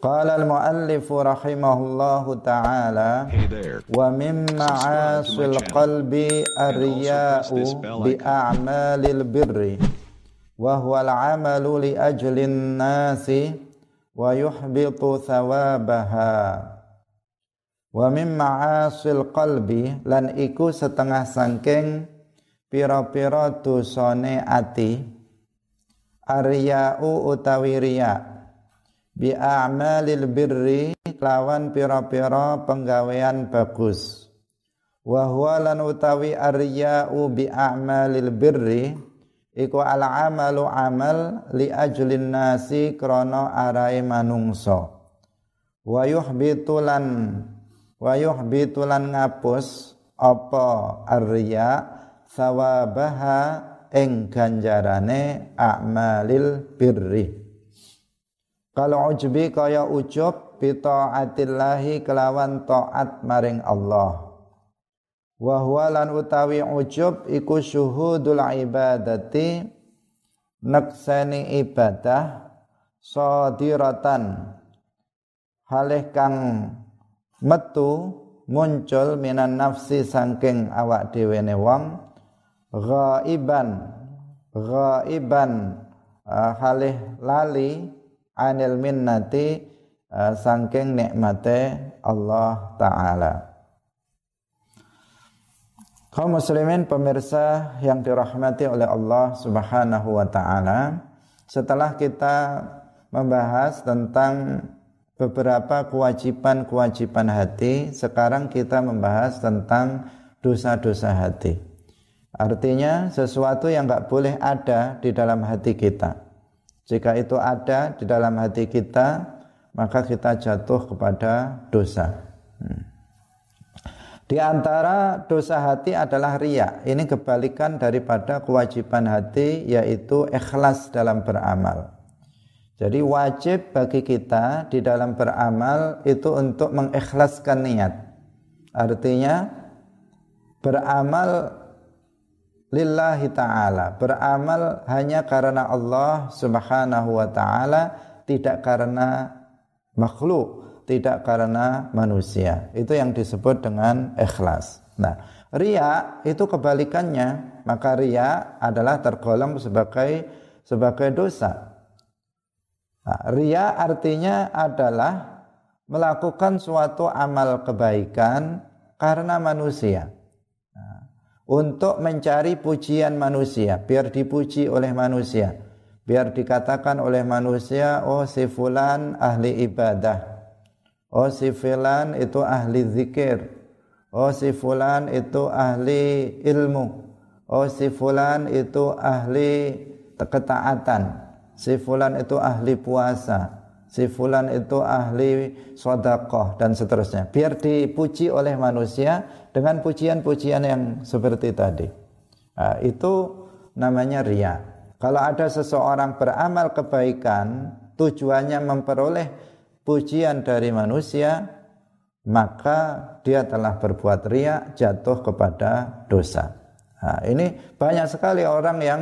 قال المؤلف رحمه الله تعالى ومن معاصي القلب الرياء بأعمال البر وهو العمل لأجل الناس ويحبط ثوابها ومن معاصي القلب lan iku setengah sangking pira-pira dosane ati arya'u utawi riya' bi a'malil birri lawan pira-pira penggawean bagus. Wa huwa lan utawi arya'u bi a'malil birri iku al amalu amal li ajlin nasi krana arai manungsa. Wa yuhbitu lan wa yuhbitu lan ngapus apa arya sawabaha ing ganjarane a'malil birri kalau ujbi kaya ujub bita'atillahi kelawan taat maring Allah. Wa lan utawi ujub iku syuhudul ibadati naksani ibadah sadiratan halih kang metu muncul minan nafsi saking awak dhewe ne wong ghaiban ghaiban uh, halih lali anil minnati uh, sangking nikmate Allah taala. Kaum muslimin pemirsa yang dirahmati oleh Allah Subhanahu wa taala, setelah kita membahas tentang beberapa kewajiban-kewajiban hati, sekarang kita membahas tentang dosa-dosa hati. Artinya sesuatu yang nggak boleh ada di dalam hati kita. Jika itu ada di dalam hati kita, maka kita jatuh kepada dosa. Hmm. Di antara dosa hati adalah ria. Ini kebalikan daripada kewajiban hati yaitu ikhlas dalam beramal. Jadi wajib bagi kita di dalam beramal itu untuk mengikhlaskan niat. Artinya beramal lillahi ta'ala. Beramal hanya karena Allah subhanahu wa ta'ala tidak karena makhluk tidak karena manusia. Itu yang disebut dengan ikhlas. Nah ria itu kebalikannya. Maka ria adalah tergolong sebagai sebagai dosa. Nah, ria artinya adalah melakukan suatu amal kebaikan karena manusia untuk mencari pujian manusia, biar dipuji oleh manusia, biar dikatakan oleh manusia, oh si fulan ahli ibadah, oh si fulan itu ahli zikir, oh si fulan itu ahli ilmu, oh si fulan itu ahli ketaatan, si fulan itu ahli puasa, si fulan itu ahli sodakoh dan seterusnya. Biar dipuji oleh manusia dengan pujian-pujian yang seperti tadi. Nah, itu namanya ria. Kalau ada seseorang beramal kebaikan, tujuannya memperoleh pujian dari manusia, maka dia telah berbuat ria, jatuh kepada dosa. Nah, ini banyak sekali orang yang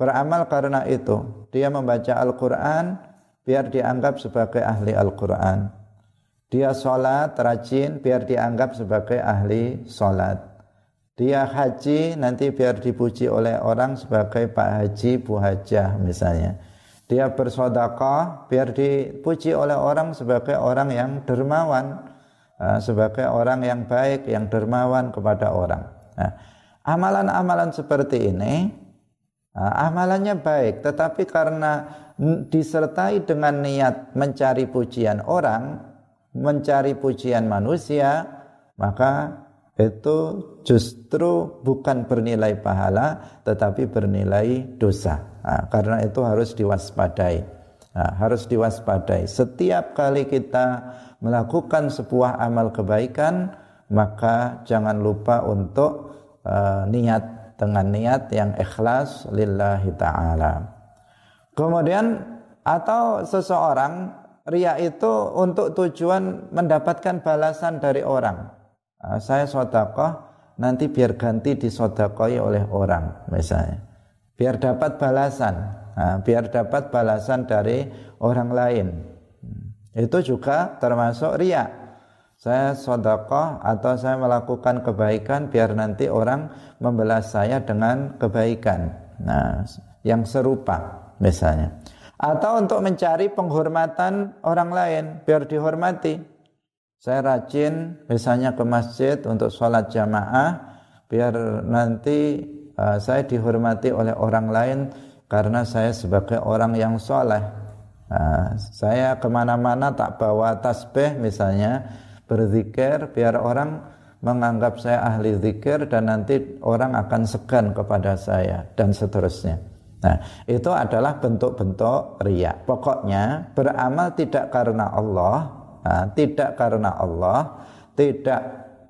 beramal karena itu. Dia membaca Al-Quran, biar dianggap sebagai ahli Al-Quran. Dia sholat rajin biar dianggap sebagai ahli sholat. Dia haji nanti biar dipuji oleh orang sebagai Pak Haji, Bu Hajah misalnya. Dia bersodakoh biar dipuji oleh orang sebagai orang yang dermawan, eh, sebagai orang yang baik, yang dermawan kepada orang. Nah, amalan-amalan seperti ini, eh, amalannya baik, tetapi karena disertai dengan niat mencari pujian orang, mencari pujian manusia, maka itu justru bukan bernilai pahala tetapi bernilai dosa. Nah, karena itu harus diwaspadai. Nah, harus diwaspadai. Setiap kali kita melakukan sebuah amal kebaikan, maka jangan lupa untuk uh, niat dengan niat yang ikhlas lillahi taala. Kemudian atau seseorang ria itu untuk tujuan mendapatkan balasan dari orang. Nah, saya sodakoh nanti biar ganti disodakoi oleh orang misalnya. Biar dapat balasan. Nah, biar dapat balasan dari orang lain. Itu juga termasuk riak. Saya sodakoh atau saya melakukan kebaikan biar nanti orang membalas saya dengan kebaikan. Nah, yang serupa misalnya. Atau untuk mencari penghormatan orang lain biar dihormati. Saya rajin misalnya ke masjid untuk sholat jamaah biar nanti uh, saya dihormati oleh orang lain karena saya sebagai orang yang soleh. Nah, saya ke mana-mana tak bawa tasbih misalnya berzikir biar orang menganggap saya ahli zikir dan nanti orang akan segan kepada saya dan seterusnya. Nah, itu adalah bentuk-bentuk riak. Pokoknya beramal tidak karena Allah, nah, tidak karena Allah, tidak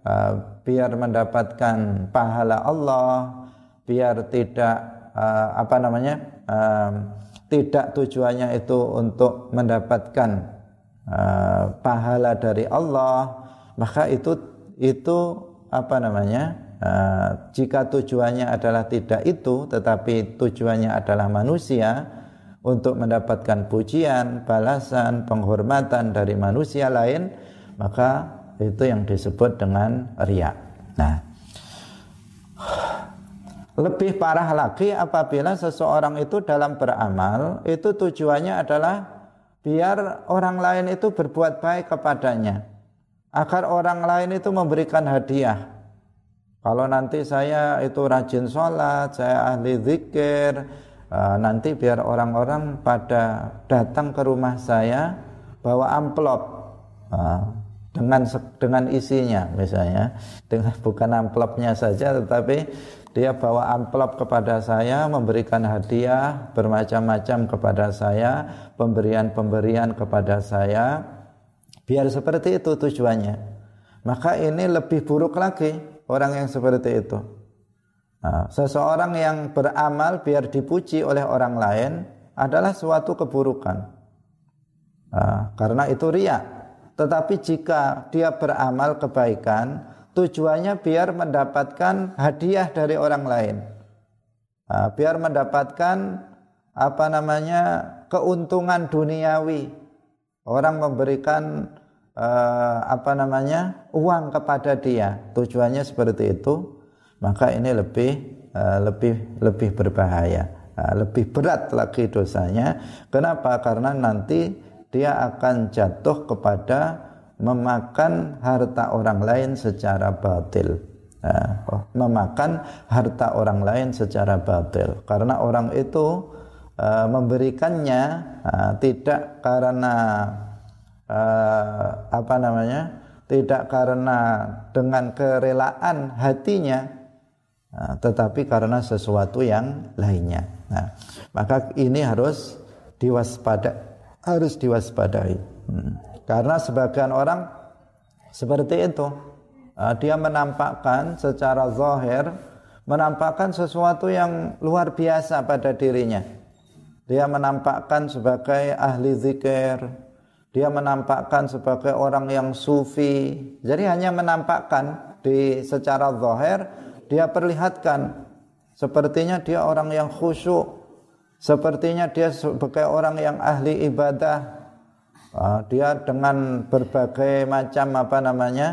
uh, biar mendapatkan pahala Allah, biar tidak uh, apa namanya? Uh, tidak tujuannya itu untuk mendapatkan uh, pahala dari Allah maka itu itu apa namanya uh, jika tujuannya adalah tidak itu tetapi tujuannya adalah manusia untuk mendapatkan pujian, balasan, penghormatan dari manusia lain maka itu yang disebut dengan riak. Nah, lebih parah lagi apabila seseorang itu dalam beramal itu tujuannya adalah biar orang lain itu berbuat baik kepadanya agar orang lain itu memberikan hadiah kalau nanti saya itu rajin sholat saya ahli zikir eh, nanti biar orang-orang pada datang ke rumah saya bawa amplop eh, dengan dengan isinya misalnya dengan bukan amplopnya saja tetapi dia bawa amplop kepada saya, memberikan hadiah bermacam-macam kepada saya, pemberian-pemberian kepada saya. Biar seperti itu tujuannya. Maka ini lebih buruk lagi orang yang seperti itu. Nah, seseorang yang beramal biar dipuji oleh orang lain adalah suatu keburukan. Nah, karena itu riak. Tetapi jika dia beramal kebaikan, tujuannya biar mendapatkan hadiah dari orang lain. Nah, biar mendapatkan apa namanya keuntungan duniawi. Orang memberikan uh, apa namanya uang kepada dia. Tujuannya seperti itu, maka ini lebih uh, lebih lebih berbahaya. Uh, lebih berat lagi dosanya. Kenapa? Karena nanti dia akan jatuh kepada memakan harta orang lain secara batil. Nah, memakan harta orang lain secara batil karena orang itu memberikannya tidak karena uh, apa namanya tidak karena dengan kerelaan hatinya uh, tetapi karena sesuatu yang lainnya nah maka ini harus diwaspada harus diwaspadai hmm. Karena sebagian orang seperti itu. Ah, dia menampakkan secara zahir menampakkan sesuatu yang luar biasa pada dirinya. Dia menampakkan sebagai ahli zikir, dia menampakkan sebagai orang yang sufi. Jadi hanya menampakkan di secara zahir dia perlihatkan sepertinya dia orang yang khusyuk, sepertinya dia sebagai orang yang ahli ibadah, uh, dia dengan berbagai macam apa namanya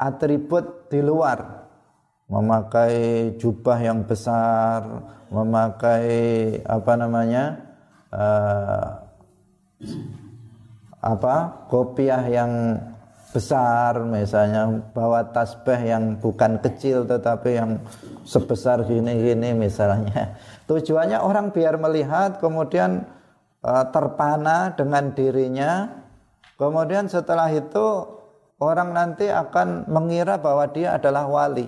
atribut di luar memakai jubah yang besar memakai apa namanya uh, apa kopiah yang besar misalnya bawa tasbih yang bukan kecil tetapi yang sebesar gini-gini misalnya. Tujuannya orang biar melihat kemudian Eh, terpana dengan dirinya. Kemudian setelah itu orang nanti akan mengira bahwa dia adalah wali.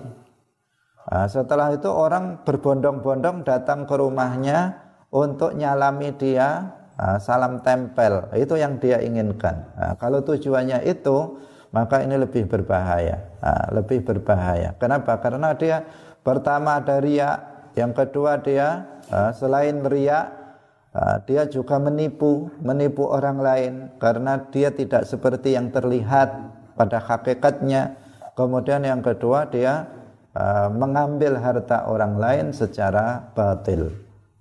Nah, setelah itu orang berbondong-bondong datang ke rumahnya untuk nyalami dia salam tempel itu yang dia inginkan nah, kalau tujuannya itu maka ini lebih berbahaya nah, lebih berbahaya kenapa karena dia pertama ada riak yang kedua dia uh, selain riak Ah, dia juga menipu, menipu orang lain karena dia tidak seperti yang terlihat pada hakikatnya. Kemudian yang kedua dia mengambil harta orang lain secara batil.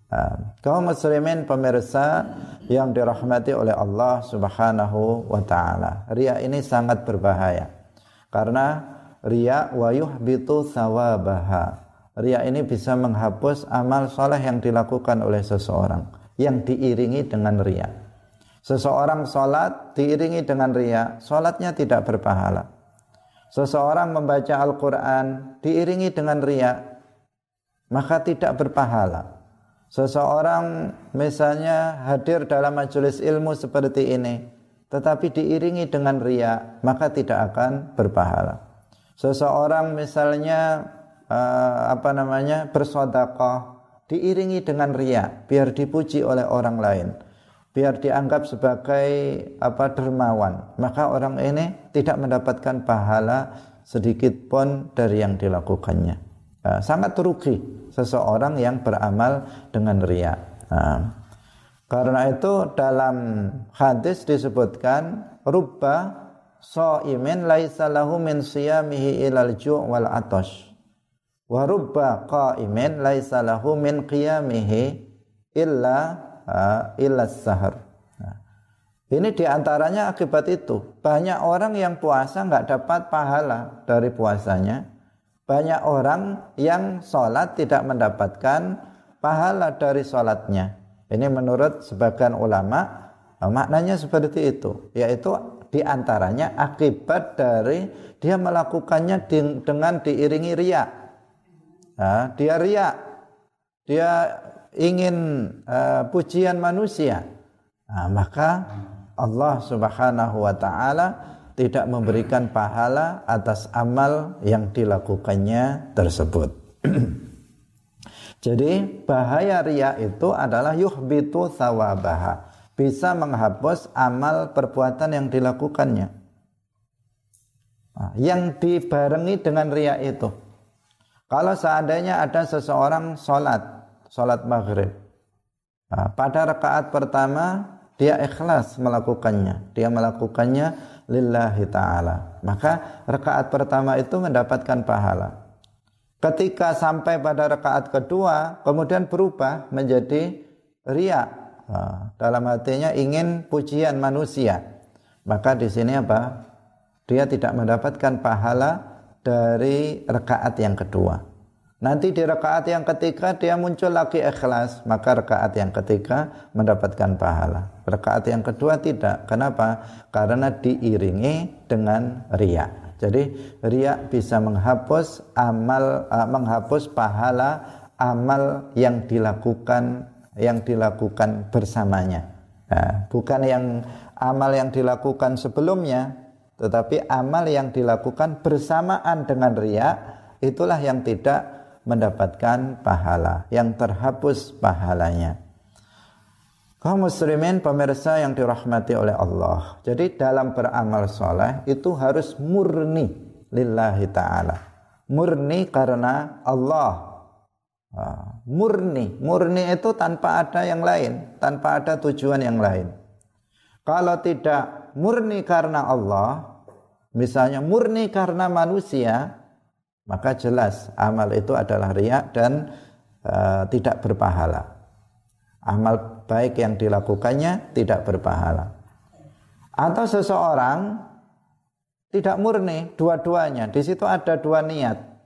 Nah, kaum muslimin pemirsa yang dirahmati oleh Allah Subhanahu wa taala. Ria ini sangat berbahaya. Karena ria wa yuhbitu sawabaha. Ria ini bisa menghapus amal soleh yang dilakukan oleh seseorang yang diiringi dengan ria. Seseorang sholat diiringi dengan ria, sholatnya tidak berpahala. Seseorang membaca Al-Quran diiringi dengan ria, maka tidak berpahala Seseorang misalnya hadir dalam majelis ilmu seperti ini, tetapi diiringi dengan ria, maka tidak akan berpahala. Seseorang misalnya uh, apa namanya bersodakoh, diiringi dengan ria, biar dipuji oleh orang lain, biar dianggap sebagai apa dermawan, maka orang ini tidak mendapatkan pahala sedikit pun dari yang dilakukannya. Uh, sangat rugi seseorang yang beramal dengan ria. Nah, karena itu dalam hadis disebutkan rubba shaimin laisa lahu min siyamihi ilal ju' wal atash. Wa rubba qaimin laisa lahu min qiyamihi illa uh, illa sahar. Nah, ini di antaranya akibat itu. Banyak orang yang puasa nggak dapat pahala dari puasanya banyak orang yang sholat tidak mendapatkan pahala dari sholatnya. Ini menurut sebagian ulama maknanya seperti itu, yaitu di antaranya akibat dari dia melakukannya dengan diiringi ria. Nah, dia ria, dia ingin uh, pujian manusia, nah, maka Allah Subhanahu wa Ta'ala tidak memberikan pahala atas amal yang dilakukannya tersebut. Jadi bahaya ria itu adalah yuhbitu sawabaha. Bisa menghapus amal perbuatan yang dilakukannya. Nah, yang dibarengi dengan ria itu. Kalau seandainya ada seseorang sholat, sholat maghrib. Nah, pada rakaat pertama dia ikhlas melakukannya. Dia melakukannya lillahi ta'ala. Maka rakaat pertama itu mendapatkan pahala. Ketika sampai pada rakaat kedua, kemudian berubah menjadi ria. Nah, dalam hatinya ingin pujian manusia. Maka di sini apa? Dia tidak mendapatkan pahala dari rakaat yang kedua. Nanti di rakaat yang ketiga dia muncul lagi ikhlas, maka rakaat yang ketiga mendapatkan pahala. Rakaat yang kedua tidak. Kenapa? Karena diiringi dengan ria. Jadi ria bisa menghapus amal uh, menghapus pahala amal yang dilakukan yang dilakukan bersamanya. Nah, bukan yang amal yang dilakukan sebelumnya, tetapi amal yang dilakukan bersamaan dengan ria itulah yang tidak mendapatkan pahala yang terhapus pahalanya. Kaum muslimin pemirsa yang dirahmati oleh Allah. Jadi dalam beramal soleh itu harus murni lillahi ta'ala. Murni karena Allah. Ah, murni. Murni itu tanpa ada yang lain. Tanpa ada tujuan yang lain. Kalau tidak murni karena Allah. Misalnya murni karena manusia maka jelas amal itu adalah riak dan uh, tidak berpahala. Amal baik yang dilakukannya tidak berpahala. Atau seseorang tidak murni dua-duanya. Di situ ada dua niat.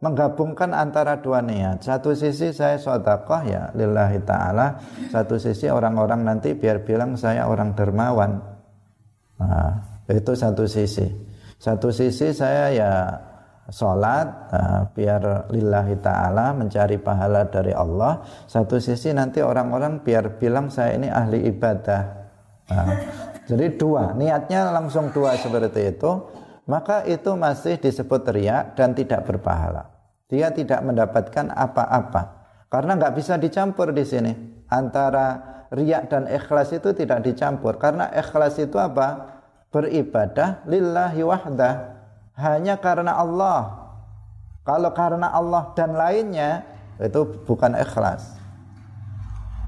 Menggabungkan antara dua niat. Satu sisi saya sodakoh ya lillahi ta'ala. Satu sisi orang-orang nanti biar bilang saya orang dermawan. Nah, itu satu sisi. Satu sisi saya ya sholat uh, biar lillahi ta'ala mencari pahala dari Allah. Satu sisi nanti orang-orang biar bilang saya ini ahli ibadah. Uh, jadi dua niatnya langsung dua seperti itu. Maka itu masih disebut riak dan tidak berpahala. Dia tidak mendapatkan apa-apa. Karena nggak bisa dicampur di sini. Antara riak dan ikhlas itu tidak dicampur. Karena ikhlas itu apa? Beribadah lillahi wahdah hanya karena Allah. Kalau karena Allah dan lainnya itu bukan ikhlas.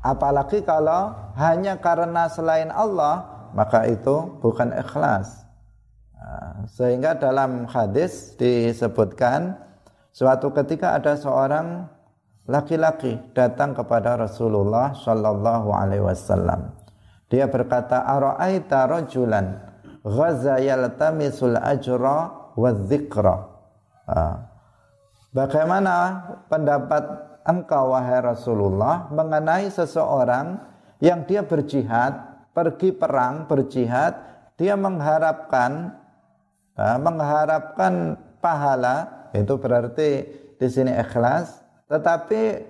Apalagi kalau hanya karena selain Allah, maka itu bukan ikhlas. Nah, sehingga dalam hadis disebutkan suatu ketika ada seorang laki-laki datang kepada Rasulullah Shallallahu Alaihi Wasallam. Dia berkata, "Ara'aita rajulan ghaza yaltamisul ajra wa dzikra." Bagaimana pendapat engkau wahai Rasulullah mengenai seseorang yang dia berjihad, pergi perang, berjihad, dia mengharapkan mengharapkan pahala, itu berarti di sini ikhlas, tetapi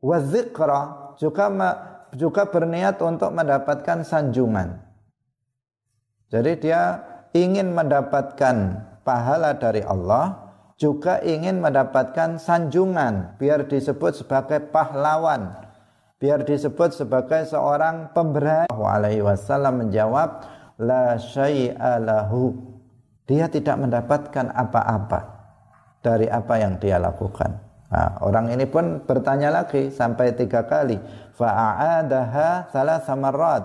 wazikra juga juga berniat untuk mendapatkan sanjungan. Jadi dia ingin mendapatkan pahala dari Allah, juga ingin mendapatkan sanjungan biar disebut sebagai pahlawan, biar disebut sebagai seorang pemberani. Alaihi Wasallam menjawab, la syai'a lahu. Dia tidak mendapatkan apa-apa dari apa yang dia lakukan. Nah, orang ini pun bertanya lagi sampai tiga kali. Fa'adaha salah samarrat.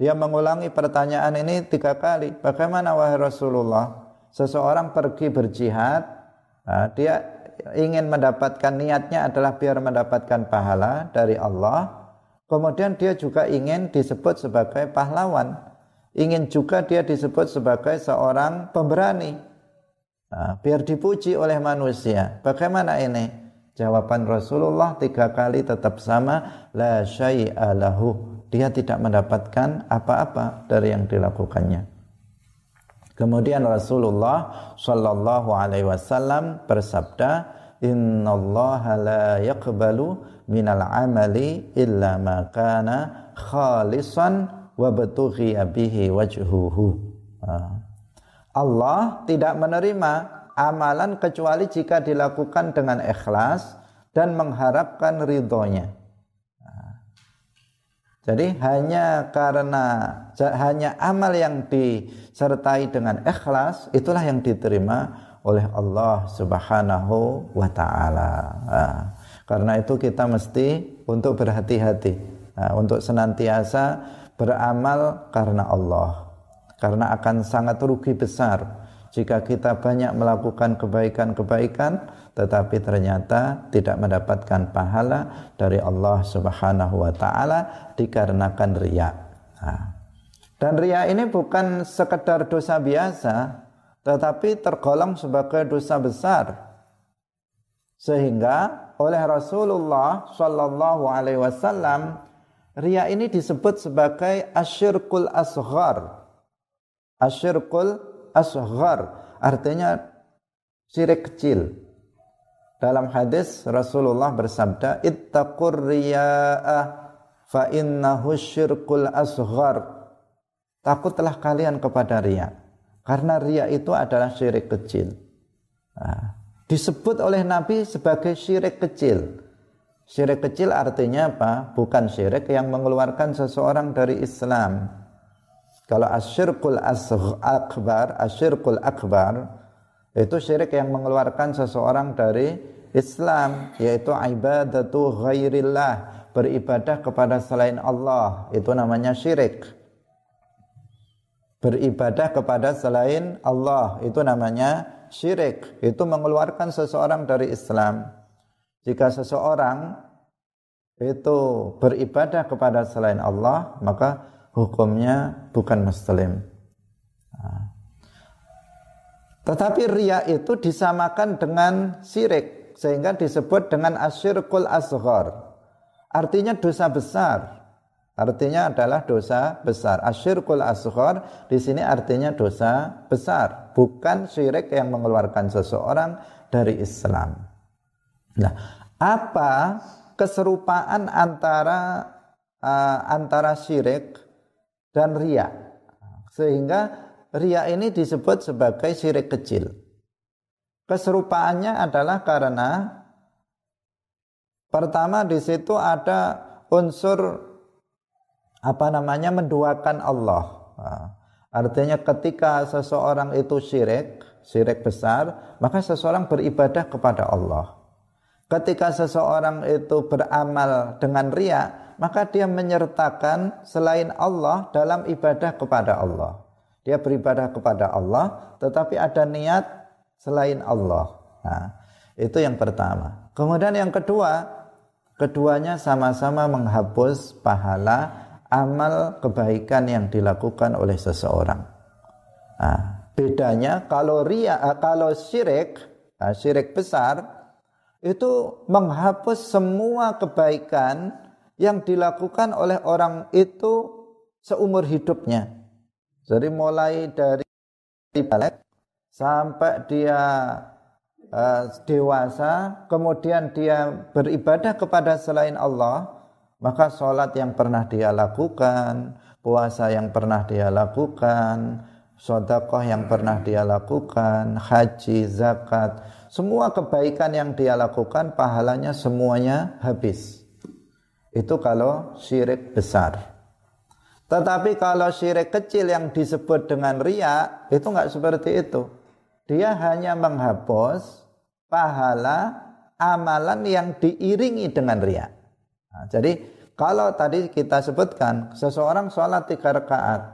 Dia mengulangi pertanyaan ini tiga kali. Bagaimana wahai Rasulullah? Seseorang pergi berjihad, nah, dia ingin mendapatkan niatnya adalah biar mendapatkan pahala dari Allah. Kemudian dia juga ingin disebut sebagai pahlawan. Ingin juga dia disebut sebagai seorang pemberani. Nah, biar dipuji oleh manusia. Bagaimana ini? Jawaban Rasulullah tiga kali tetap sama, la syai'a lahu. Dia tidak mendapatkan apa-apa dari yang dilakukannya. Kemudian Rasulullah Shallallahu Alaihi Wasallam bersabda, Inna Allah la yaqbalu minal amali illa ma kana khalisan wa batughiya bihi wajhuhu. Ah. Allah tidak menerima amalan kecuali jika dilakukan dengan ikhlas dan mengharapkan ridhonya. Jadi hanya karena hanya amal yang disertai dengan ikhlas itulah yang diterima oleh Allah Subhanahu wa taala. Nah, karena itu kita mesti untuk berhati-hati, nah, untuk senantiasa beramal karena Allah. Karena akan sangat rugi besar jika kita banyak melakukan kebaikan-kebaikan tetapi ternyata tidak mendapatkan pahala dari Allah Subhanahu wa taala dikarenakan riya. Nah. Dan riya ini bukan sekedar dosa biasa tetapi tergolong sebagai dosa besar. Sehingga oleh Rasulullah Shallallahu alaihi wasallam riya ini disebut sebagai asyirkul asghar. Asyirkul asghar artinya syirik kecil. Dalam hadis Rasulullah bersabda ittaqur riya'ah fa innahu syirkul asghar. Takutlah kalian kepada riya karena riya itu adalah syirik kecil. Nah, disebut oleh Nabi sebagai syirik kecil. Syirik kecil artinya apa? Bukan syirik yang mengeluarkan seseorang dari Islam kalau asyirkul akbar, asyirkul akbar itu syirik yang mengeluarkan seseorang dari Islam yaitu ibadatu ghairillah, beribadah kepada selain Allah, itu namanya syirik. Beribadah kepada selain Allah, itu namanya syirik. Itu mengeluarkan seseorang dari Islam. Jika seseorang itu beribadah kepada selain Allah, maka hukumnya bukan muslim. Tetapi ria itu disamakan dengan syirik sehingga disebut dengan asyirkul asghar. Artinya dosa besar. Artinya adalah dosa besar. Asyirkul asghar di sini artinya dosa besar, bukan syirik yang mengeluarkan seseorang dari Islam. Nah, apa keserupaan antara uh, antara syirik dan ria. Sehingga ria ini disebut sebagai syirik kecil. Keserupaannya adalah karena pertama di situ ada unsur apa namanya menduakan Allah. Nah, artinya ketika seseorang itu syirik, syirik besar, maka seseorang beribadah kepada Allah. Ketika seseorang itu beramal dengan ria, maka dia menyertakan selain Allah dalam ibadah kepada Allah. Dia beribadah kepada Allah, tetapi ada niat selain Allah. Nah, itu yang pertama. Kemudian yang kedua, keduanya sama-sama menghapus pahala amal kebaikan yang dilakukan oleh seseorang. Nah, bedanya kalau ria, eh, kalau syirik, nah, syirik besar itu menghapus semua kebaikan yang dilakukan oleh orang itu seumur hidupnya. Jadi mulai dari balik sampai dia uh, dewasa, kemudian dia beribadah kepada selain Allah, maka sholat yang pernah dia lakukan, puasa yang pernah dia lakukan, sodakoh yang pernah dia lakukan, haji, zakat, semua kebaikan yang dia lakukan pahalanya semuanya habis. Itu kalau syirik besar. Tetapi kalau syirik kecil yang disebut dengan ria itu nggak seperti itu. Dia hanya menghapus pahala amalan yang diiringi dengan ria. Nah, jadi kalau tadi kita sebutkan seseorang sholat tiga rakaat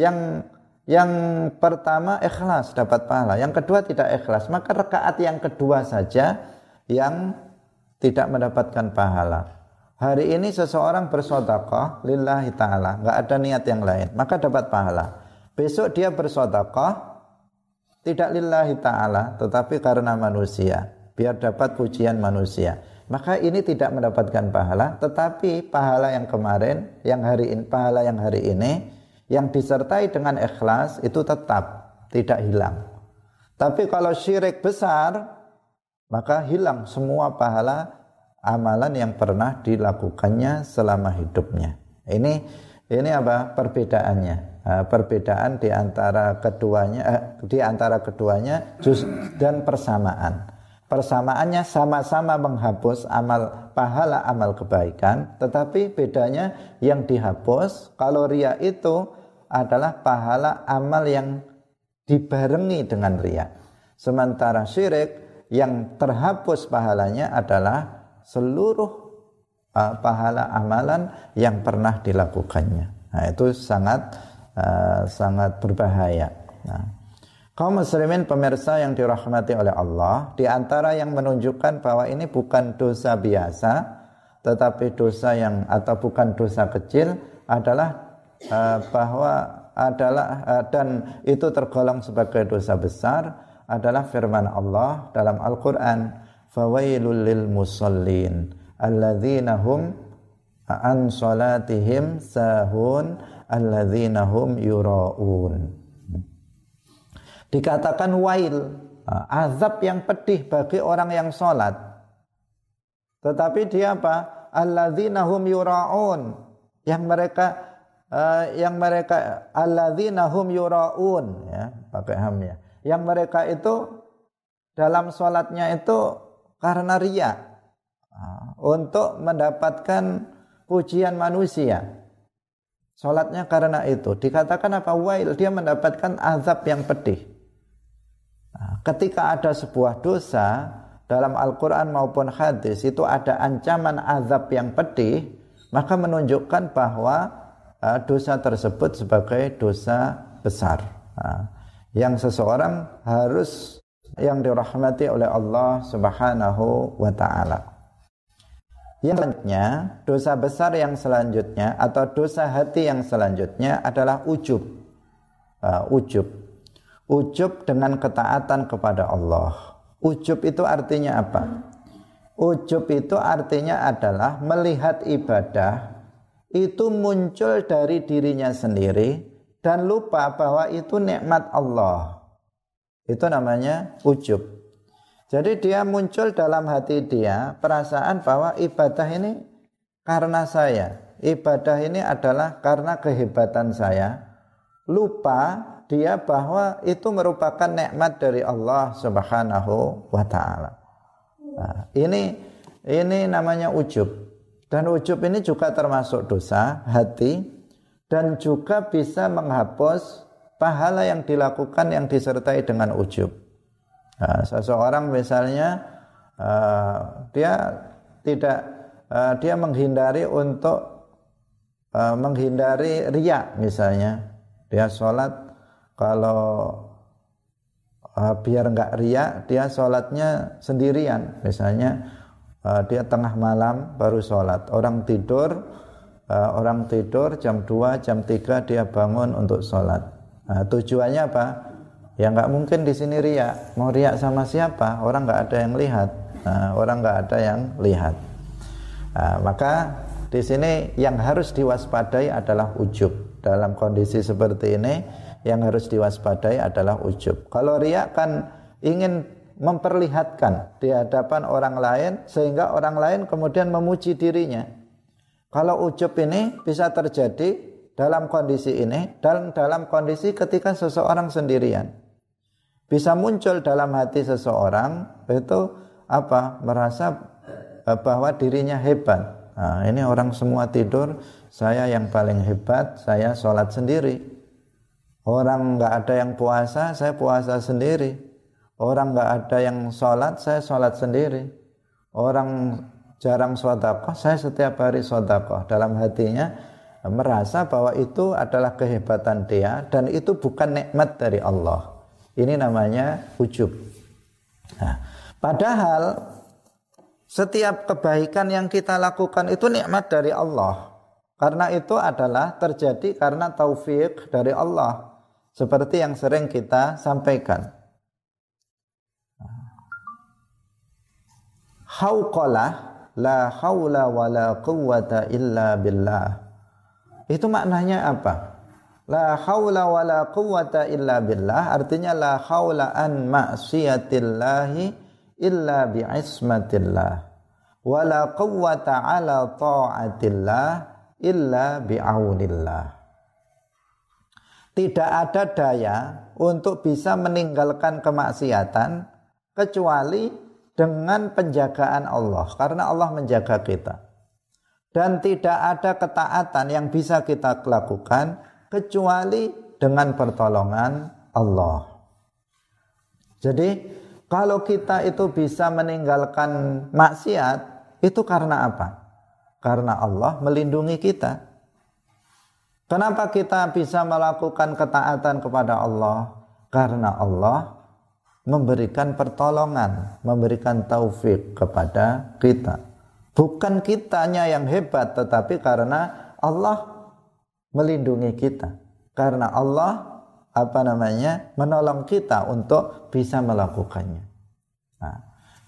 yang yang pertama ikhlas dapat pahala, yang kedua tidak ikhlas, maka rakaat yang kedua saja yang tidak mendapatkan pahala. Hari ini seseorang bersodakoh lillahi ta'ala, nggak ada niat yang lain, maka dapat pahala. Besok dia bersodakoh tidak lillahi ta'ala, tetapi karena manusia, biar dapat pujian manusia. Maka ini tidak mendapatkan pahala tetapi pahala yang kemarin yang hari ini pahala yang hari ini yang disertai dengan ikhlas itu tetap tidak hilang. Tapi kalau syirik besar maka hilang semua pahala amalan yang pernah dilakukannya selama hidupnya. Ini ini apa perbedaannya? Perbedaan di antara keduanya eh, di antara keduanya dan persamaan. Persamaannya sama-sama menghapus amal pahala amal kebaikan tetapi bedanya yang dihapus kalau ria itu adalah pahala amal yang dibarengi dengan ria sementara syirik yang terhapus pahalanya adalah seluruh uh, pahala amalan yang pernah dilakukannya. Nah itu sangat uh, sangat berbahaya. Nah Kaum muslimin pemirsa yang dirahmati oleh Allah, di antara yang menunjukkan bahwa ini bukan dosa biasa, tetapi dosa yang atau bukan dosa kecil adalah uh, bahwa adalah uh, dan itu tergolong sebagai dosa besar adalah firman Allah dalam Al-Qur'an, "Fawailul lil musallin alladzina hum an salatihim sahun alladzina hum yuraun." dikatakan wail azab yang pedih bagi orang yang sholat tetapi dia apa? Alladzina hum yuraun. Yang mereka uh, yang mereka alladzina hum yuraun ya pakai ham ya yang mereka itu dalam sholatnya itu karena ria uh, untuk mendapatkan pujian manusia. Sholatnya karena itu. Dikatakan apa? Wail dia mendapatkan azab yang pedih. Nah, ketika ada sebuah dosa dalam Al-Quran maupun hadis itu ada ancaman azab yang pedih, maka menunjukkan bahwa uh, dosa tersebut sebagai dosa besar. Yang seseorang harus yang dirahmati oleh Allah Subhanahu wa taala. Yang selanjutnya, dosa besar yang selanjutnya atau dosa hati yang selanjutnya adalah ujub. Uh, ujub Ujub dengan ketaatan kepada Allah. Ujub itu artinya apa? Ujub itu artinya adalah melihat ibadah itu muncul dari dirinya sendiri dan lupa bahwa itu nikmat Allah. Itu namanya ujub. Jadi dia muncul dalam hati dia perasaan bahwa ibadah ini karena saya. Ibadah ini adalah karena kehebatan saya. Lupa dia bahwa itu merupakan nikmat dari Allah Subhanahu wa taala. Nah, ini ini namanya ujub. Dan ujub ini juga termasuk dosa hati dan juga bisa menghapus pahala yang dilakukan yang disertai dengan ujub. Nah, seseorang misalnya uh, dia tidak uh, dia menghindari untuk uh, menghindari riak misalnya dia sholat kalau uh, biar nggak riak dia sholatnya sendirian misalnya uh, dia tengah malam baru sholat. Orang tidur, uh, orang tidur jam 2, jam 3 dia bangun untuk sholat. Nah, tujuannya apa? Ya nggak mungkin di sini riak. Mau riak sama siapa? Orang nggak ada yang lihat. Nah, orang nggak ada yang lihat. Nah, maka di sini yang harus diwaspadai adalah ujub. Dalam kondisi seperti ini, yang harus diwaspadai adalah ujub. Kalau riak kan ingin memperlihatkan di hadapan orang lain sehingga orang lain kemudian memuji dirinya. Kalau ujub ini bisa terjadi dalam kondisi ini dan dalam kondisi ketika seseorang sendirian. Bisa muncul dalam hati seseorang itu apa? merasa eh, bahwa dirinya hebat. Nah, ini orang semua tidur, saya yang paling hebat, saya sholat sendiri. Orang nggak ada yang puasa, saya puasa sendiri. Orang nggak ada yang sholat, saya sholat sendiri. Orang jarang sodakoh, saya setiap hari sodakoh. Dalam hatinya merasa bahwa itu adalah kehebatan dia dan itu bukan nikmat dari Allah. Ini namanya ujub. Nah, padahal setiap kebaikan yang kita lakukan itu nikmat dari Allah. Karena itu adalah terjadi karena taufik dari Allah. Seperti yang sering kita sampaikan. hauqalah la haula la quwwata illa billah. Itu maknanya apa? La haula la quwwata illa billah artinya la haula an ma'siyatillahi illa bi'ismatillah. la quwwata ala ta'atillah illa bi'aunillah. Tidak ada daya untuk bisa meninggalkan kemaksiatan kecuali dengan penjagaan Allah karena Allah menjaga kita. Dan tidak ada ketaatan yang bisa kita lakukan kecuali dengan pertolongan Allah. Jadi kalau kita itu bisa meninggalkan maksiat itu karena apa? Karena Allah melindungi kita. Kenapa kita bisa melakukan ketaatan kepada Allah? Karena Allah memberikan pertolongan, memberikan taufik kepada kita. Bukan kitanya yang hebat, tetapi karena Allah melindungi kita. Karena Allah apa namanya menolong kita untuk bisa melakukannya. Nah,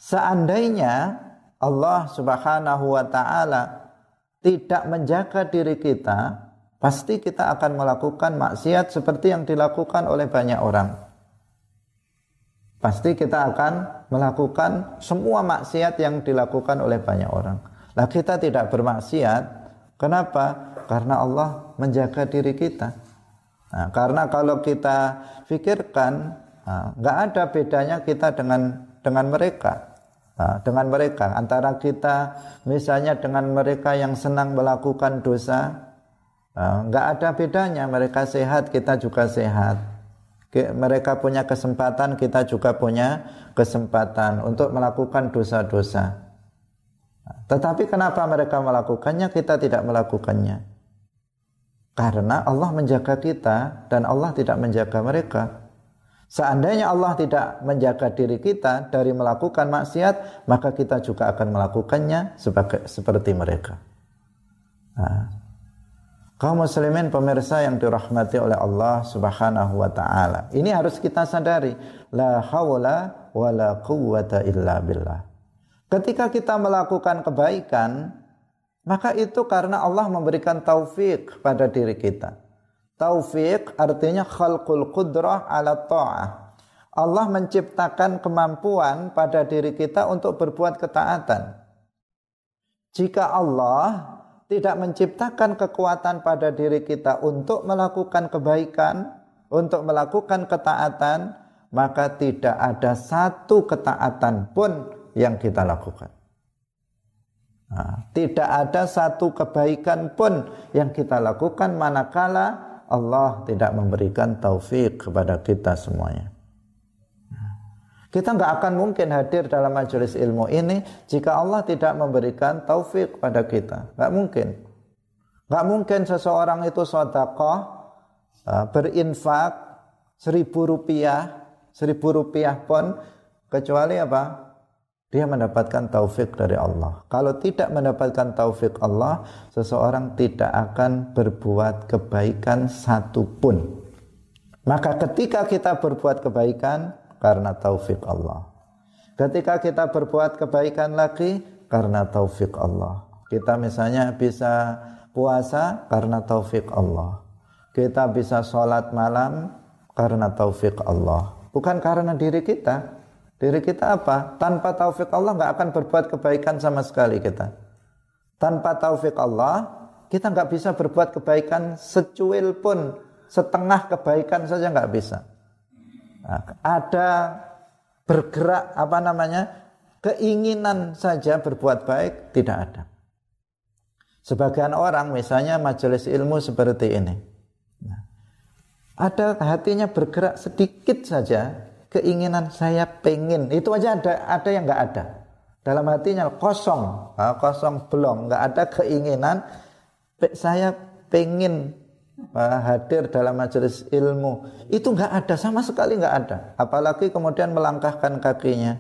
seandainya Allah Subhanahu wa taala tidak menjaga diri kita, pasti kita akan melakukan maksiat seperti yang dilakukan oleh banyak orang pasti kita akan melakukan semua maksiat yang dilakukan oleh banyak orang. Nah kita tidak bermaksiat, kenapa? Karena Allah menjaga diri kita. Nah, karena kalau kita pikirkan, nah, nggak nah, ada bedanya kita dengan dengan mereka. Nah, dengan mereka antara kita misalnya dengan mereka yang senang melakukan dosa, nah, nggak ada bedanya. Mereka sehat, kita juga sehat mereka punya kesempatan, kita juga punya kesempatan untuk melakukan dosa-dosa. Tetapi kenapa mereka melakukannya, kita tidak melakukannya? Karena Allah menjaga kita dan Allah tidak menjaga mereka. Seandainya Allah tidak menjaga diri kita dari melakukan maksiat, maka kita juga akan melakukannya sebagai seperti mereka. Nah, kaum muslimin pemirsa yang dirahmati oleh Allah Subhanahu wa taala. Ini harus kita sadari, la haula wala quwwata illa billah. Ketika kita melakukan kebaikan, maka itu karena Allah memberikan taufik pada diri kita. Taufik artinya khalqul qudrah ala ta'ah. Allah menciptakan kemampuan pada diri kita untuk berbuat ketaatan. Jika Allah tidak menciptakan kekuatan pada diri kita untuk melakukan kebaikan, untuk melakukan ketaatan, maka tidak ada satu ketaatan pun yang kita lakukan. Nah, tidak ada satu kebaikan pun yang kita lakukan manakala Allah tidak memberikan taufik kepada kita semuanya. Kita nggak akan mungkin hadir dalam majelis ilmu ini jika Allah tidak memberikan taufik pada kita. Nggak mungkin. Nggak mungkin seseorang itu sodakoh, uh, berinfak seribu rupiah, seribu rupiah pun kecuali apa? dia mendapatkan taufik dari Allah. Kalau tidak mendapatkan taufik Allah, seseorang tidak akan berbuat kebaikan satupun. Maka ketika kita berbuat kebaikan karena taufik Allah. Ketika kita berbuat kebaikan lagi karena taufik Allah. Kita misalnya bisa puasa karena taufik Allah. Kita bisa sholat malam karena taufik Allah. Bukan karena diri kita, Diri kita apa? Tanpa taufik Allah nggak akan berbuat kebaikan sama sekali kita. Tanpa taufik Allah, kita nggak bisa berbuat kebaikan secuil pun, setengah kebaikan saja nggak bisa. Nah, ada bergerak apa namanya keinginan saja berbuat baik tidak ada. Sebagian orang misalnya majelis ilmu seperti ini. Nah, ada hatinya bergerak sedikit saja keinginan saya pengen itu aja ada ada yang nggak ada dalam hatinya kosong kosong belum nggak ada keinginan saya pengen hadir dalam majelis ilmu. Itu nggak ada sama sekali nggak ada. Apalagi kemudian melangkahkan kakinya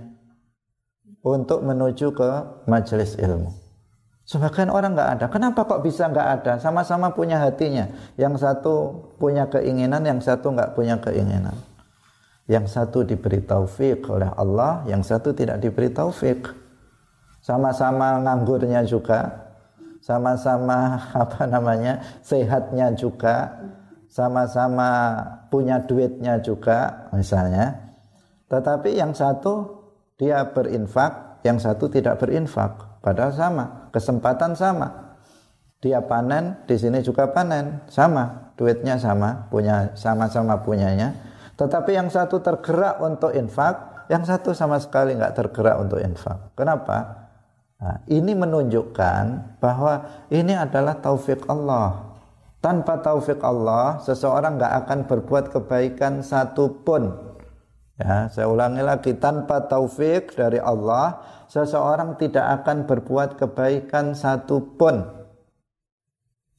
untuk menuju ke majelis ilmu. Sebagian orang nggak ada. Kenapa kok bisa nggak ada? Sama-sama punya hatinya. Yang satu punya keinginan yang satu nggak punya keinginan. Yang satu diberi taufik oleh Allah, yang satu tidak diberi taufik. Sama-sama nganggurnya juga, sama-sama apa namanya sehatnya juga, sama-sama punya duitnya juga misalnya. Tetapi yang satu dia berinfak, yang satu tidak berinfak. Padahal sama, kesempatan sama. Dia panen, di sini juga panen, sama, duitnya sama, punya sama-sama punyanya tetapi yang satu tergerak untuk infak, yang satu sama sekali nggak tergerak untuk infak. Kenapa? Nah, ini menunjukkan bahwa ini adalah taufik Allah. Tanpa taufik Allah, seseorang nggak akan berbuat kebaikan satupun. Ya, saya ulangi lagi, tanpa taufik dari Allah, seseorang tidak akan berbuat kebaikan satupun.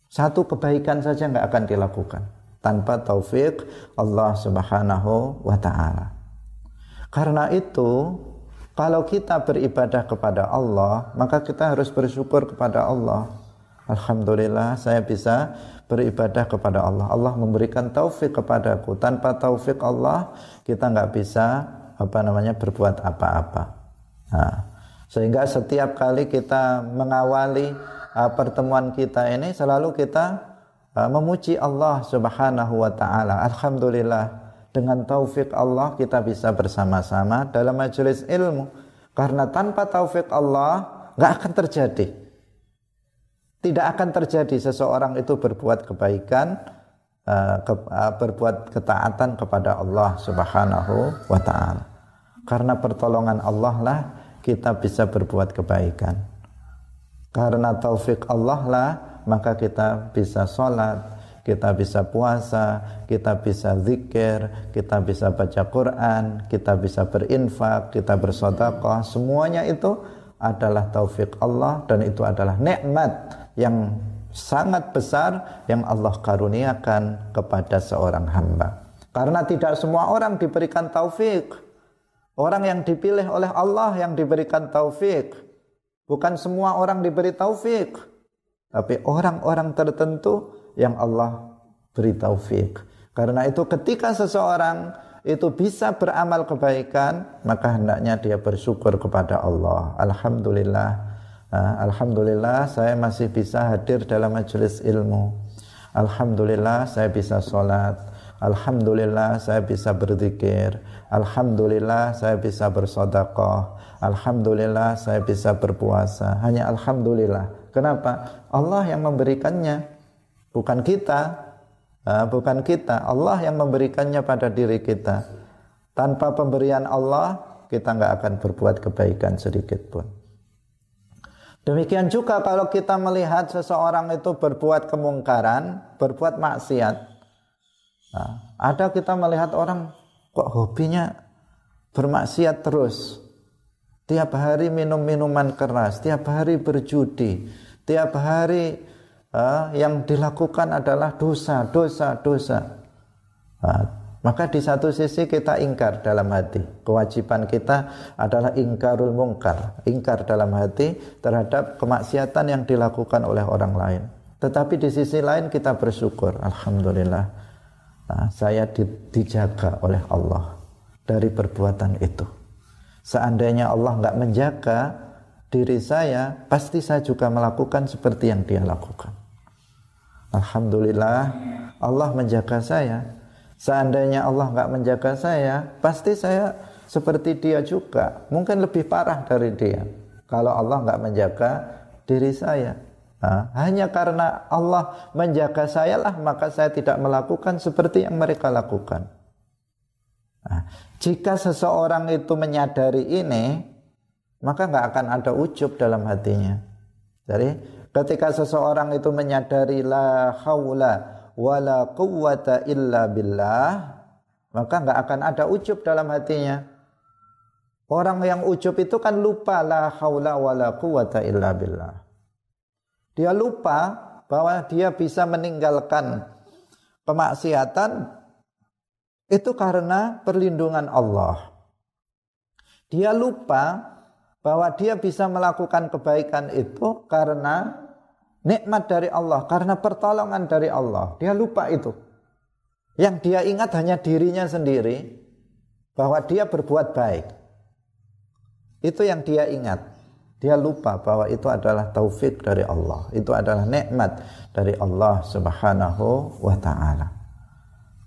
Satu kebaikan saja nggak akan dilakukan tanpa taufik Allah Subhanahu wa taala. Karena itu, kalau kita beribadah kepada Allah, maka kita harus bersyukur kepada Allah. Alhamdulillah saya bisa beribadah kepada Allah. Allah memberikan taufik kepadaku. Tanpa taufik Allah, kita nggak bisa apa namanya berbuat apa-apa. Nah, sehingga setiap kali kita mengawali uh, pertemuan kita ini selalu kita Ah, memuji Allah Subhanahu wa taala. Alhamdulillah dengan taufik Allah kita bisa bersama-sama dalam majelis ilmu. Karena tanpa taufik Allah nggak akan terjadi. Tidak akan terjadi seseorang itu berbuat kebaikan, ke, uh, berbuat ketaatan kepada Allah Subhanahu wa taala. Karena pertolongan Allah lah kita bisa berbuat kebaikan. Karena taufik Allah lah maka kita bisa sholat, kita bisa puasa, kita bisa zikir, kita bisa baca Quran, kita bisa berinfak, kita bersodakoh, semuanya itu adalah taufik Allah dan itu adalah nikmat yang sangat besar yang Allah karuniakan kepada seorang hamba. Karena tidak semua orang diberikan taufik. Orang yang dipilih oleh Allah yang diberikan taufik. Bukan semua orang diberi taufik tapi orang-orang tertentu yang Allah beri taufik. Karena itu ketika seseorang itu bisa beramal kebaikan, maka hendaknya dia bersyukur kepada Allah. Alhamdulillah. Alhamdulillah saya masih bisa hadir dalam majelis ilmu. Alhamdulillah saya bisa sholat. Alhamdulillah saya bisa berzikir. Alhamdulillah saya bisa bersodakoh. Alhamdulillah saya bisa berpuasa. Hanya Alhamdulillah. Kenapa? Allah yang memberikannya, bukan kita. Bukan kita, Allah yang memberikannya pada diri kita. Tanpa pemberian Allah, kita nggak akan berbuat kebaikan sedikit pun. Demikian juga kalau kita melihat seseorang itu berbuat kemungkaran, berbuat maksiat. Nah, ada kita melihat orang kok hobinya bermaksiat terus. Tiap hari minum minuman keras, tiap hari berjudi, tiap hari uh, yang dilakukan adalah dosa, dosa, dosa. Uh, Maka di satu sisi kita ingkar dalam hati. Kewajiban kita adalah ingkarul mungkar. Ingkar dalam hati terhadap kemaksiatan yang dilakukan oleh orang lain. Tetapi di sisi lain kita bersyukur. Alhamdulillah. Nah, saya di, dijaga oleh Allah dari perbuatan itu. Seandainya Allah nggak menjaga diri saya, pasti saya juga melakukan seperti yang dia lakukan. Alhamdulillah Allah menjaga saya Seandainya Allah nggak menjaga saya, pasti saya seperti dia juga. Mungkin lebih parah dari dia. Kalau Allah nggak menjaga diri saya. Nah, hanya karena Allah menjaga saya lah, maka saya tidak melakukan seperti yang mereka lakukan. Nah, jika seseorang itu menyadari ini, maka nggak akan ada ujub dalam hatinya. Jadi ketika seseorang itu menyadari la haula wala quwwata illa billah maka nggak akan ada ujub dalam hatinya. Orang yang ujub itu kan lupa la haula wala quwwata illa billah. Dia lupa bahwa dia bisa meninggalkan kemaksiatan itu karena perlindungan Allah. Dia lupa bahwa dia bisa melakukan kebaikan itu karena nikmat dari Allah, karena pertolongan dari Allah. Dia lupa itu. Yang dia ingat hanya dirinya sendiri bahwa dia berbuat baik. Itu yang dia ingat. Dia lupa bahwa itu adalah taufik dari Allah. Itu adalah nikmat dari Allah Subhanahu wa taala.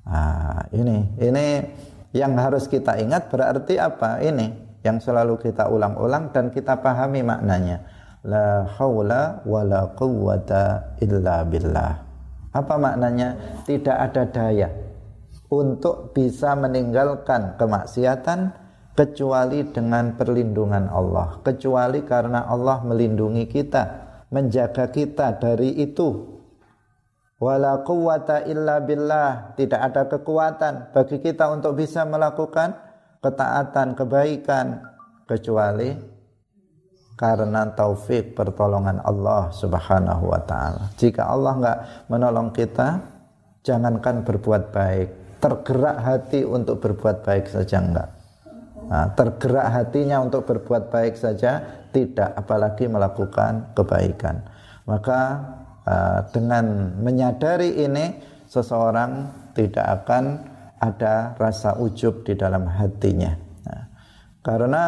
Nah, ini ini yang harus kita ingat berarti apa? Ini yang selalu kita ulang-ulang dan kita pahami maknanya la haula wala quwwata illa billah. Apa maknanya? Tidak ada daya untuk bisa meninggalkan kemaksiatan kecuali dengan perlindungan Allah, kecuali karena Allah melindungi kita, menjaga kita dari itu. Wala quwwata illa billah, tidak ada kekuatan bagi kita untuk bisa melakukan ketaatan, kebaikan kecuali karena taufik pertolongan Allah Subhanahu wa taala. Jika Allah nggak menolong kita, jangankan berbuat baik, tergerak hati untuk berbuat baik saja enggak. Nah, tergerak hatinya untuk berbuat baik saja tidak apalagi melakukan kebaikan. Maka uh, dengan menyadari ini seseorang tidak akan ada rasa ujub di dalam hatinya. Nah, karena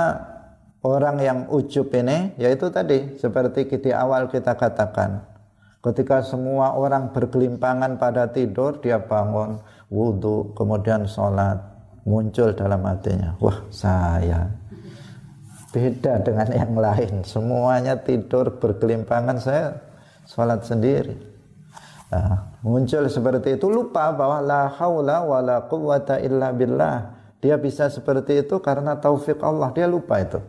orang yang ujub ini yaitu tadi seperti di awal kita katakan. Ketika semua orang bergelimpangan pada tidur dia bangun wudhu kemudian sholat muncul dalam hatinya. Wah saya. Beda dengan yang lain. Semuanya tidur bergelimpangan saya sholat sendiri. Nah, muncul seperti itu lupa bahwa la haula wa la quwata illa billah. Dia bisa seperti itu karena taufik Allah dia lupa itu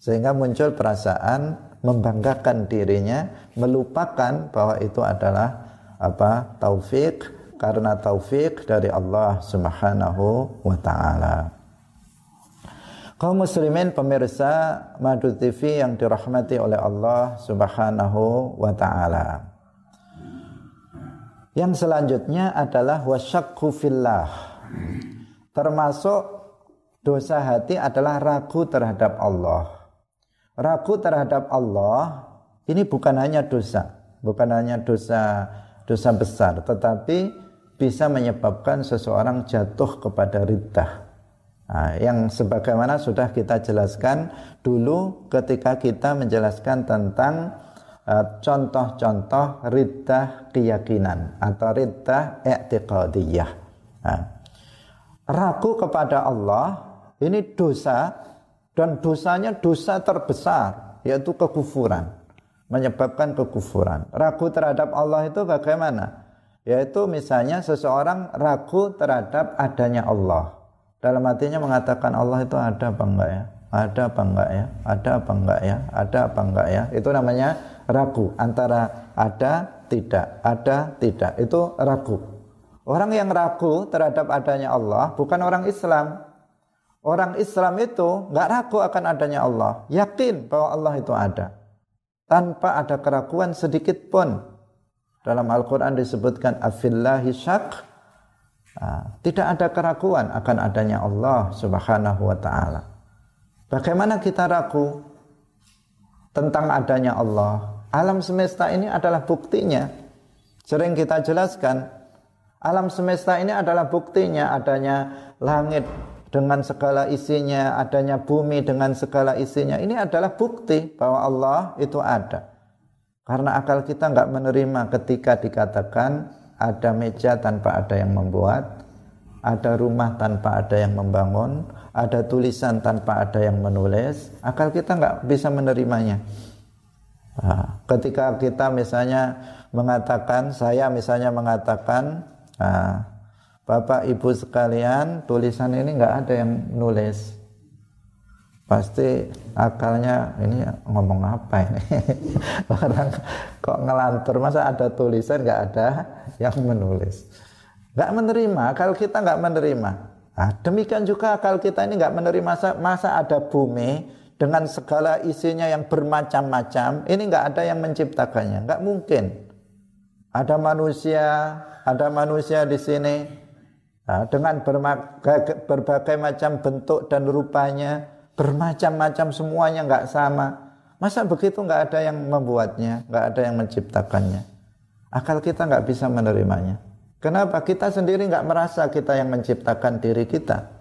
sehingga muncul perasaan membanggakan dirinya melupakan bahwa itu adalah apa taufik karena taufik dari Allah Subhanahu wa taala. Kaum muslimin pemirsa Madu TV yang dirahmati oleh Allah Subhanahu wa taala. Yang selanjutnya adalah wasyakku fillah. Termasuk dosa hati adalah ragu terhadap Allah ragu terhadap Allah ini bukan hanya dosa, bukan hanya dosa dosa besar, tetapi bisa menyebabkan seseorang jatuh kepada riddah. Nah, yang sebagaimana sudah kita jelaskan dulu ketika kita menjelaskan tentang uh, contoh-contoh uh, riddah keyakinan atau riddah i'tiqadiyah. Nah, ragu kepada Allah ini dosa dan dosanya dosa terbesar yaitu kekufuran. Menyebabkan kekufuran. Ragu terhadap Allah itu bagaimana? Yaitu misalnya seseorang ragu terhadap adanya Allah. Dalam hatinya mengatakan Allah itu ada apa enggak ya? Ada apa enggak ya? Ada apa enggak ya? Ada apa enggak ya? Itu namanya ragu. Antara ada tidak. Ada tidak. Itu ragu. Orang yang ragu terhadap adanya Allah bukan orang Islam Orang Islam itu nggak ragu akan adanya Allah, yakin bahwa Allah itu ada. Tanpa ada keraguan sedikit pun. Dalam Al-Quran disebutkan afillahi syak. Nah, tidak ada keraguan akan adanya Allah Subhanahu wa taala. Bagaimana kita ragu tentang adanya Allah? Alam semesta ini adalah buktinya. Sering kita jelaskan, alam semesta ini adalah buktinya adanya langit dengan segala isinya, adanya bumi dengan segala isinya. Ini adalah bukti bahwa Allah itu ada. Karena akal kita nggak menerima ketika dikatakan ada meja tanpa ada yang membuat, ada rumah tanpa ada yang membangun, ada tulisan tanpa ada yang menulis, akal kita nggak bisa menerimanya. Nah, ketika kita misalnya mengatakan, saya misalnya mengatakan, nah, Bapak Ibu sekalian, tulisan ini nggak ada yang nulis. Pasti akalnya ini ngomong apa ini? Orang kok ngelantur, masa ada tulisan nggak ada yang menulis. Nggak menerima, kalau kita nggak menerima. Nah, demikian juga kalau kita ini nggak menerima masa, masa ada bumi dengan segala isinya yang bermacam-macam, ini nggak ada yang menciptakannya, nggak mungkin. Ada manusia, ada manusia di sini nah, dengan berbagai, macam bentuk dan rupanya, bermacam-macam semuanya nggak sama. Masa begitu nggak ada yang membuatnya, nggak ada yang menciptakannya. Akal kita nggak bisa menerimanya. Kenapa? Kita sendiri nggak merasa kita yang menciptakan diri kita.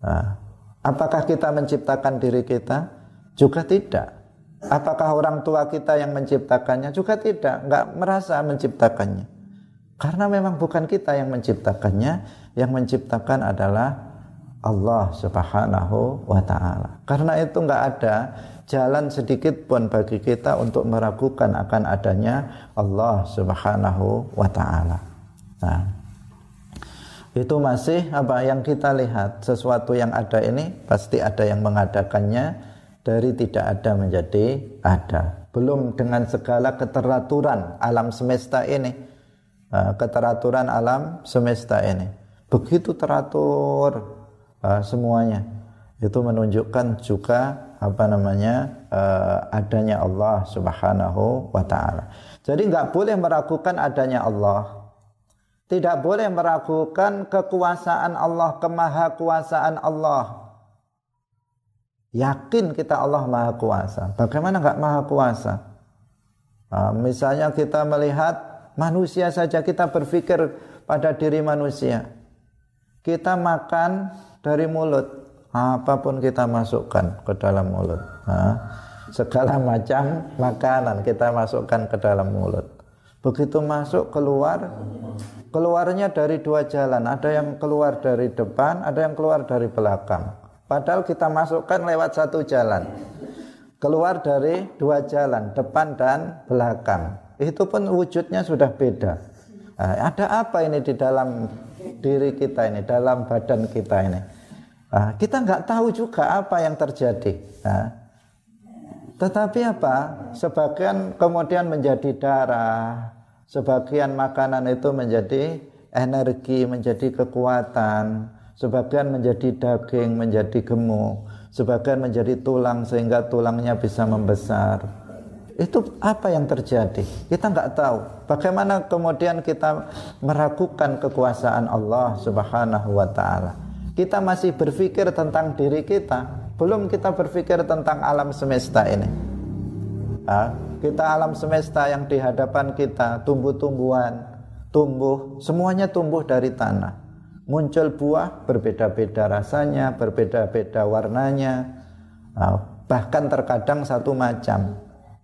Nah, apakah kita menciptakan diri kita? Juga tidak. Apakah orang tua kita yang menciptakannya? Juga tidak. Nggak merasa menciptakannya. Karena memang bukan kita yang menciptakannya. Yang menciptakan adalah Allah subhanahu wa ta'ala. Karena itu nggak ada jalan sedikit pun bagi kita untuk meragukan akan adanya Allah Subhanahu wa taala. Nah, itu masih apa yang kita lihat sesuatu yang ada ini pasti ada yang mengadakannya dari tidak ada menjadi ada. Belum dengan segala keteraturan alam semesta ini. Nah, keteraturan alam semesta ini. Begitu teratur uh, semuanya. Itu menunjukkan juga apa namanya uh, adanya Allah Subhanahu wa taala. Jadi nggak boleh meragukan adanya Allah. Tidak boleh meragukan kekuasaan Allah, kemahakuasaan Allah. Yakin kita Allah Maha Kuasa. Bagaimana nggak Maha Kuasa? Misalnya kita melihat manusia saja kita berpikir pada diri manusia. Kita makan dari mulut, apa pun kita masukkan ke dalam mulut. Nah, segala macam makanan kita masukkan ke dalam mulut. Begitu masuk keluar, keluarnya dari dua jalan. Ada yang keluar dari depan, ada yang keluar dari belakang. Padahal kita masukkan lewat satu jalan. Keluar dari dua jalan, depan dan belakang. Itu pun wujudnya sudah beda. Nah, ada apa ini di dalam diri kita ini, dalam badan kita ini? Nah, kita nggak tahu juga apa yang terjadi. Nah, tetapi apa? Sebagian kemudian menjadi darah, sebagian makanan itu menjadi energi, menjadi kekuatan, sebagian menjadi daging, menjadi gemuk, sebagian menjadi tulang sehingga tulangnya bisa membesar. Itu apa yang terjadi? Kita nggak tahu. Bagaimana kemudian kita meragukan kekuasaan Allah Subhanahu wa taala? kita masih berpikir tentang diri kita, belum kita berpikir tentang alam semesta ini. Kita alam semesta yang di hadapan kita, tumbuh-tumbuhan, tumbuh, semuanya tumbuh dari tanah. Muncul buah berbeda-beda rasanya, berbeda-beda warnanya, bahkan terkadang satu macam.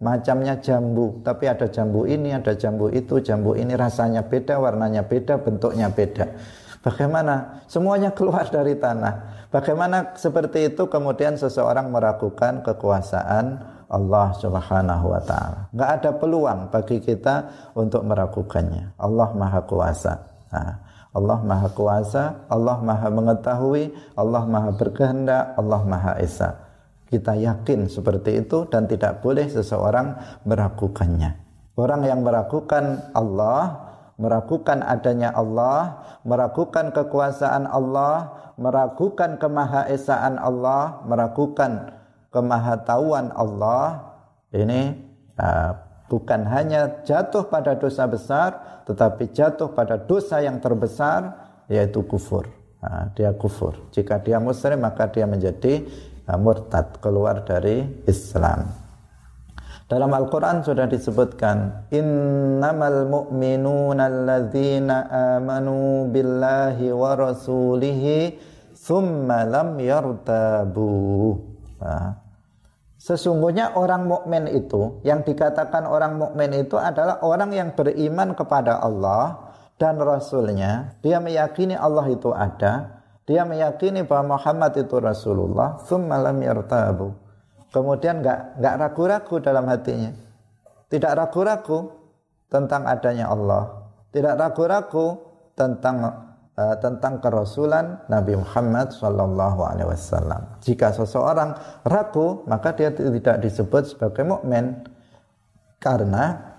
Macamnya jambu, tapi ada jambu ini, ada jambu itu, jambu ini rasanya beda, warnanya beda, bentuknya beda. Bagaimana? Semuanya keluar dari tanah. Bagaimana seperti itu kemudian seseorang meragukan kekuasaan Allah Subhanahu wa taala. Enggak ada peluang bagi kita untuk meragukannya. Allah Maha Kuasa. Nah, Allah Maha Kuasa, Allah Maha mengetahui, Allah Maha berkehendak, Allah Maha Esa. Kita yakin seperti itu dan tidak boleh seseorang meragukannya. Orang yang meragukan Allah meragukan adanya Allah, meragukan kekuasaan Allah, meragukan kemahaesaan Allah, meragukan kemahatauan Allah, ini uh, bukan hanya jatuh pada dosa besar, tetapi jatuh pada dosa yang terbesar, yaitu kufur. Nah, dia kufur. Jika dia muslim maka dia menjadi murtad, keluar dari Islam. Dalam Al-Quran sudah disebutkan Innamal mu'minuna alladzina amanu billahi wa rasulihi Thumma lam yartabu nah, Sesungguhnya orang mukmin itu Yang dikatakan orang mukmin itu adalah orang yang beriman kepada Allah dan Rasulnya Dia meyakini Allah itu ada Dia meyakini bahwa Muhammad itu Rasulullah Thumma lam yartabu Kemudian nggak nggak ragu-ragu dalam hatinya. Tidak ragu-ragu tentang adanya Allah. Tidak ragu-ragu tentang uh, tentang kerasulan Nabi Muhammad Shallallahu Alaihi Wasallam. Jika seseorang ragu, maka dia tidak disebut sebagai mukmin karena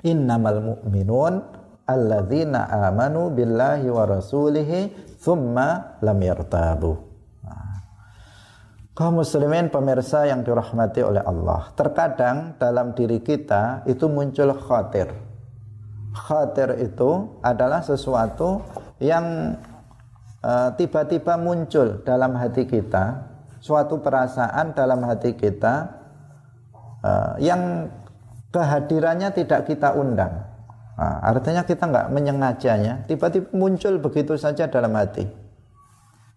innamal mu'minun alladzina amanu billahi wa rasulihi thumma lam yartabu. Kaum muslimin pemirsa yang dirahmati oleh Allah terkadang dalam diri kita itu muncul khatir. Khatir itu adalah sesuatu yang eh, tiba-tiba uh, muncul dalam hati kita suatu perasaan dalam hati kita uh, yang kehadirannya tidak kita undang nah, artinya kita nggak menyengajanya tiba-tiba muncul begitu saja dalam hati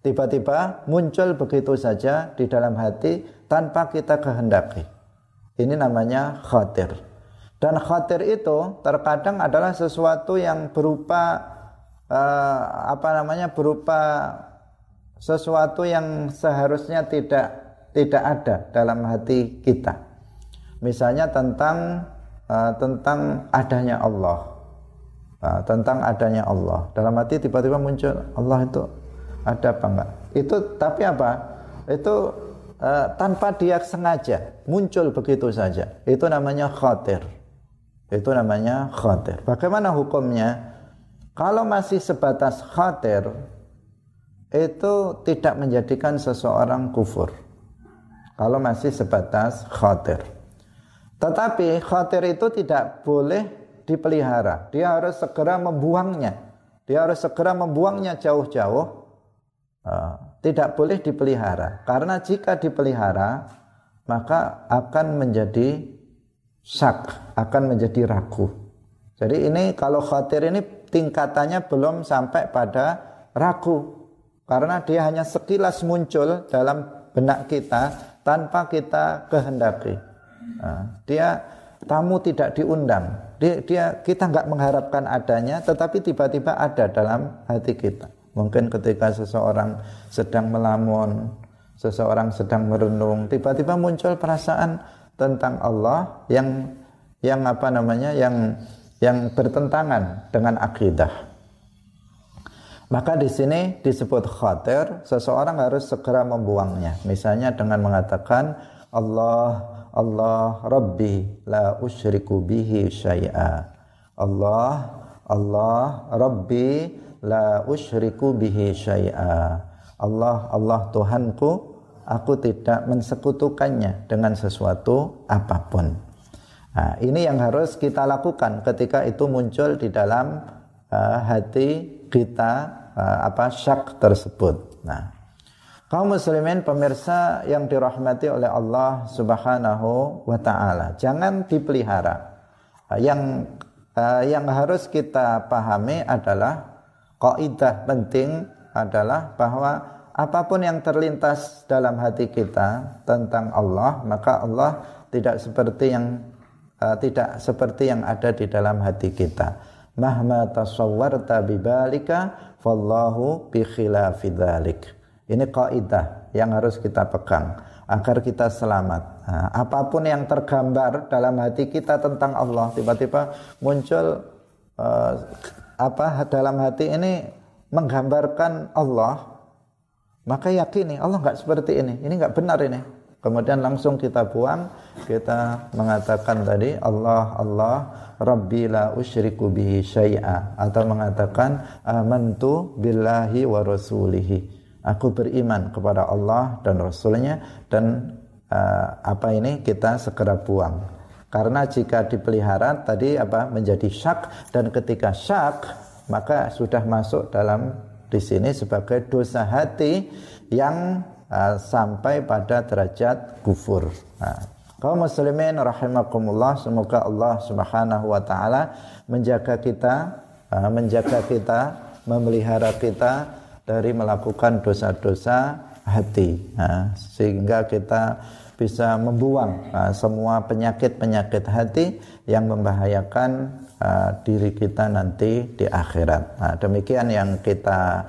tiba-tiba muncul begitu saja di dalam hati tanpa kita kehendaki. Ini namanya khatir. Dan khatir itu terkadang adalah sesuatu yang berupa uh, apa namanya berupa sesuatu yang seharusnya tidak tidak ada dalam hati kita. Misalnya tentang uh, tentang adanya Allah. Uh, tentang adanya Allah. Dalam hati tiba-tiba muncul Allah itu ada apa enggak? Itu tapi apa? Itu uh, tanpa dia sengaja muncul begitu saja. Itu namanya khatir. Itu namanya khatir. Bagaimana hukumnya? Kalau masih sebatas khatir itu tidak menjadikan seseorang kufur. Kalau masih sebatas khatir tetapi khatir itu tidak boleh dipelihara. Dia harus segera membuangnya. Dia harus segera membuangnya jauh-jauh. Eh, tidak boleh dipelihara. Karena jika dipelihara maka akan menjadi syak, akan menjadi ragu. Jadi ini kalau khawatir ini tingkatannya belum sampai pada ragu. Karena dia hanya sekilas muncul dalam benak kita tanpa kita kehendaki. Nah, dia tamu tidak diundang, dia, dia kita nggak mengharapkan adanya, tetapi tiba-tiba ada dalam hati kita. Mungkin ketika seseorang sedang melamun, seseorang sedang merenung, tiba-tiba muncul perasaan tentang Allah yang yang apa namanya? yang yang bertentangan dengan akidah. Maka di sini disebut khatir, seseorang harus segera membuangnya. Misalnya dengan mengatakan Allah Allah Rabbi la usyriku bihi syai'a. Allah Allah Rabbi la usyriku bihi syai'a. Allah Allah Tuhanku, aku tidak mensekutukannya dengan sesuatu apa pun. Nah, ini yang harus kita lakukan ketika itu muncul di dalam uh, hati kita uh, apa syak tersebut. Nah, kaum muslimin pemirsa yang dirahmati oleh Allah Subhanahu wa taala, jangan dipelihara. Yang uh, yang harus kita pahami adalah kaidah penting adalah bahwa apa pun yang terlintas dalam hati kita tentang Allah maka Allah tidak seperti yang uh, tidak seperti yang ada di dalam hati kita. Mahma tasawwarta bibalika fallahu bi khilafi ini kaidah yang harus kita pegang agar kita selamat. Nah, apa pun yang tergambar dalam hati kita tentang Allah tiba-tiba muncul uh, apa dalam hati ini menggambarkan Allah maka yakini Allah nggak seperti ini. Ini nggak benar ini. Kemudian langsung kita buang kita mengatakan tadi Allah Allah Rabbi la usyriku bihi syai'a. Atau mengatakan amantu billahi wa rasulihi aku beriman kepada Allah dan Rasulnya dan uh, apa ini kita segera buang karena jika dipelihara tadi apa menjadi syak dan ketika syak maka sudah masuk dalam di sini sebagai dosa hati yang uh, sampai pada derajat kufur. Nah, kaum muslimin rahimakumullah, semoga Allah Subhanahu wa taala menjaga kita, uh, menjaga kita, memelihara kita dari melakukan dosa-dosa hati. Nah, sehingga kita bisa membuang uh, semua penyakit-penyakit hati yang membahayakan uh, diri kita nanti di akhirat. Nah, demikian yang kita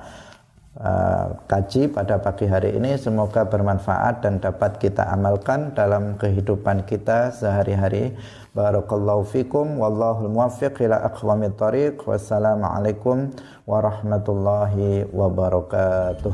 uh, kaji pada pagi hari ini semoga bermanfaat dan dapat kita amalkan dalam kehidupan kita sehari-hari. Barakallahu fikum wallahu muwaffiq ila aqwamit thariq. Wassalamualaikum warahmatullahi wabarakatuh.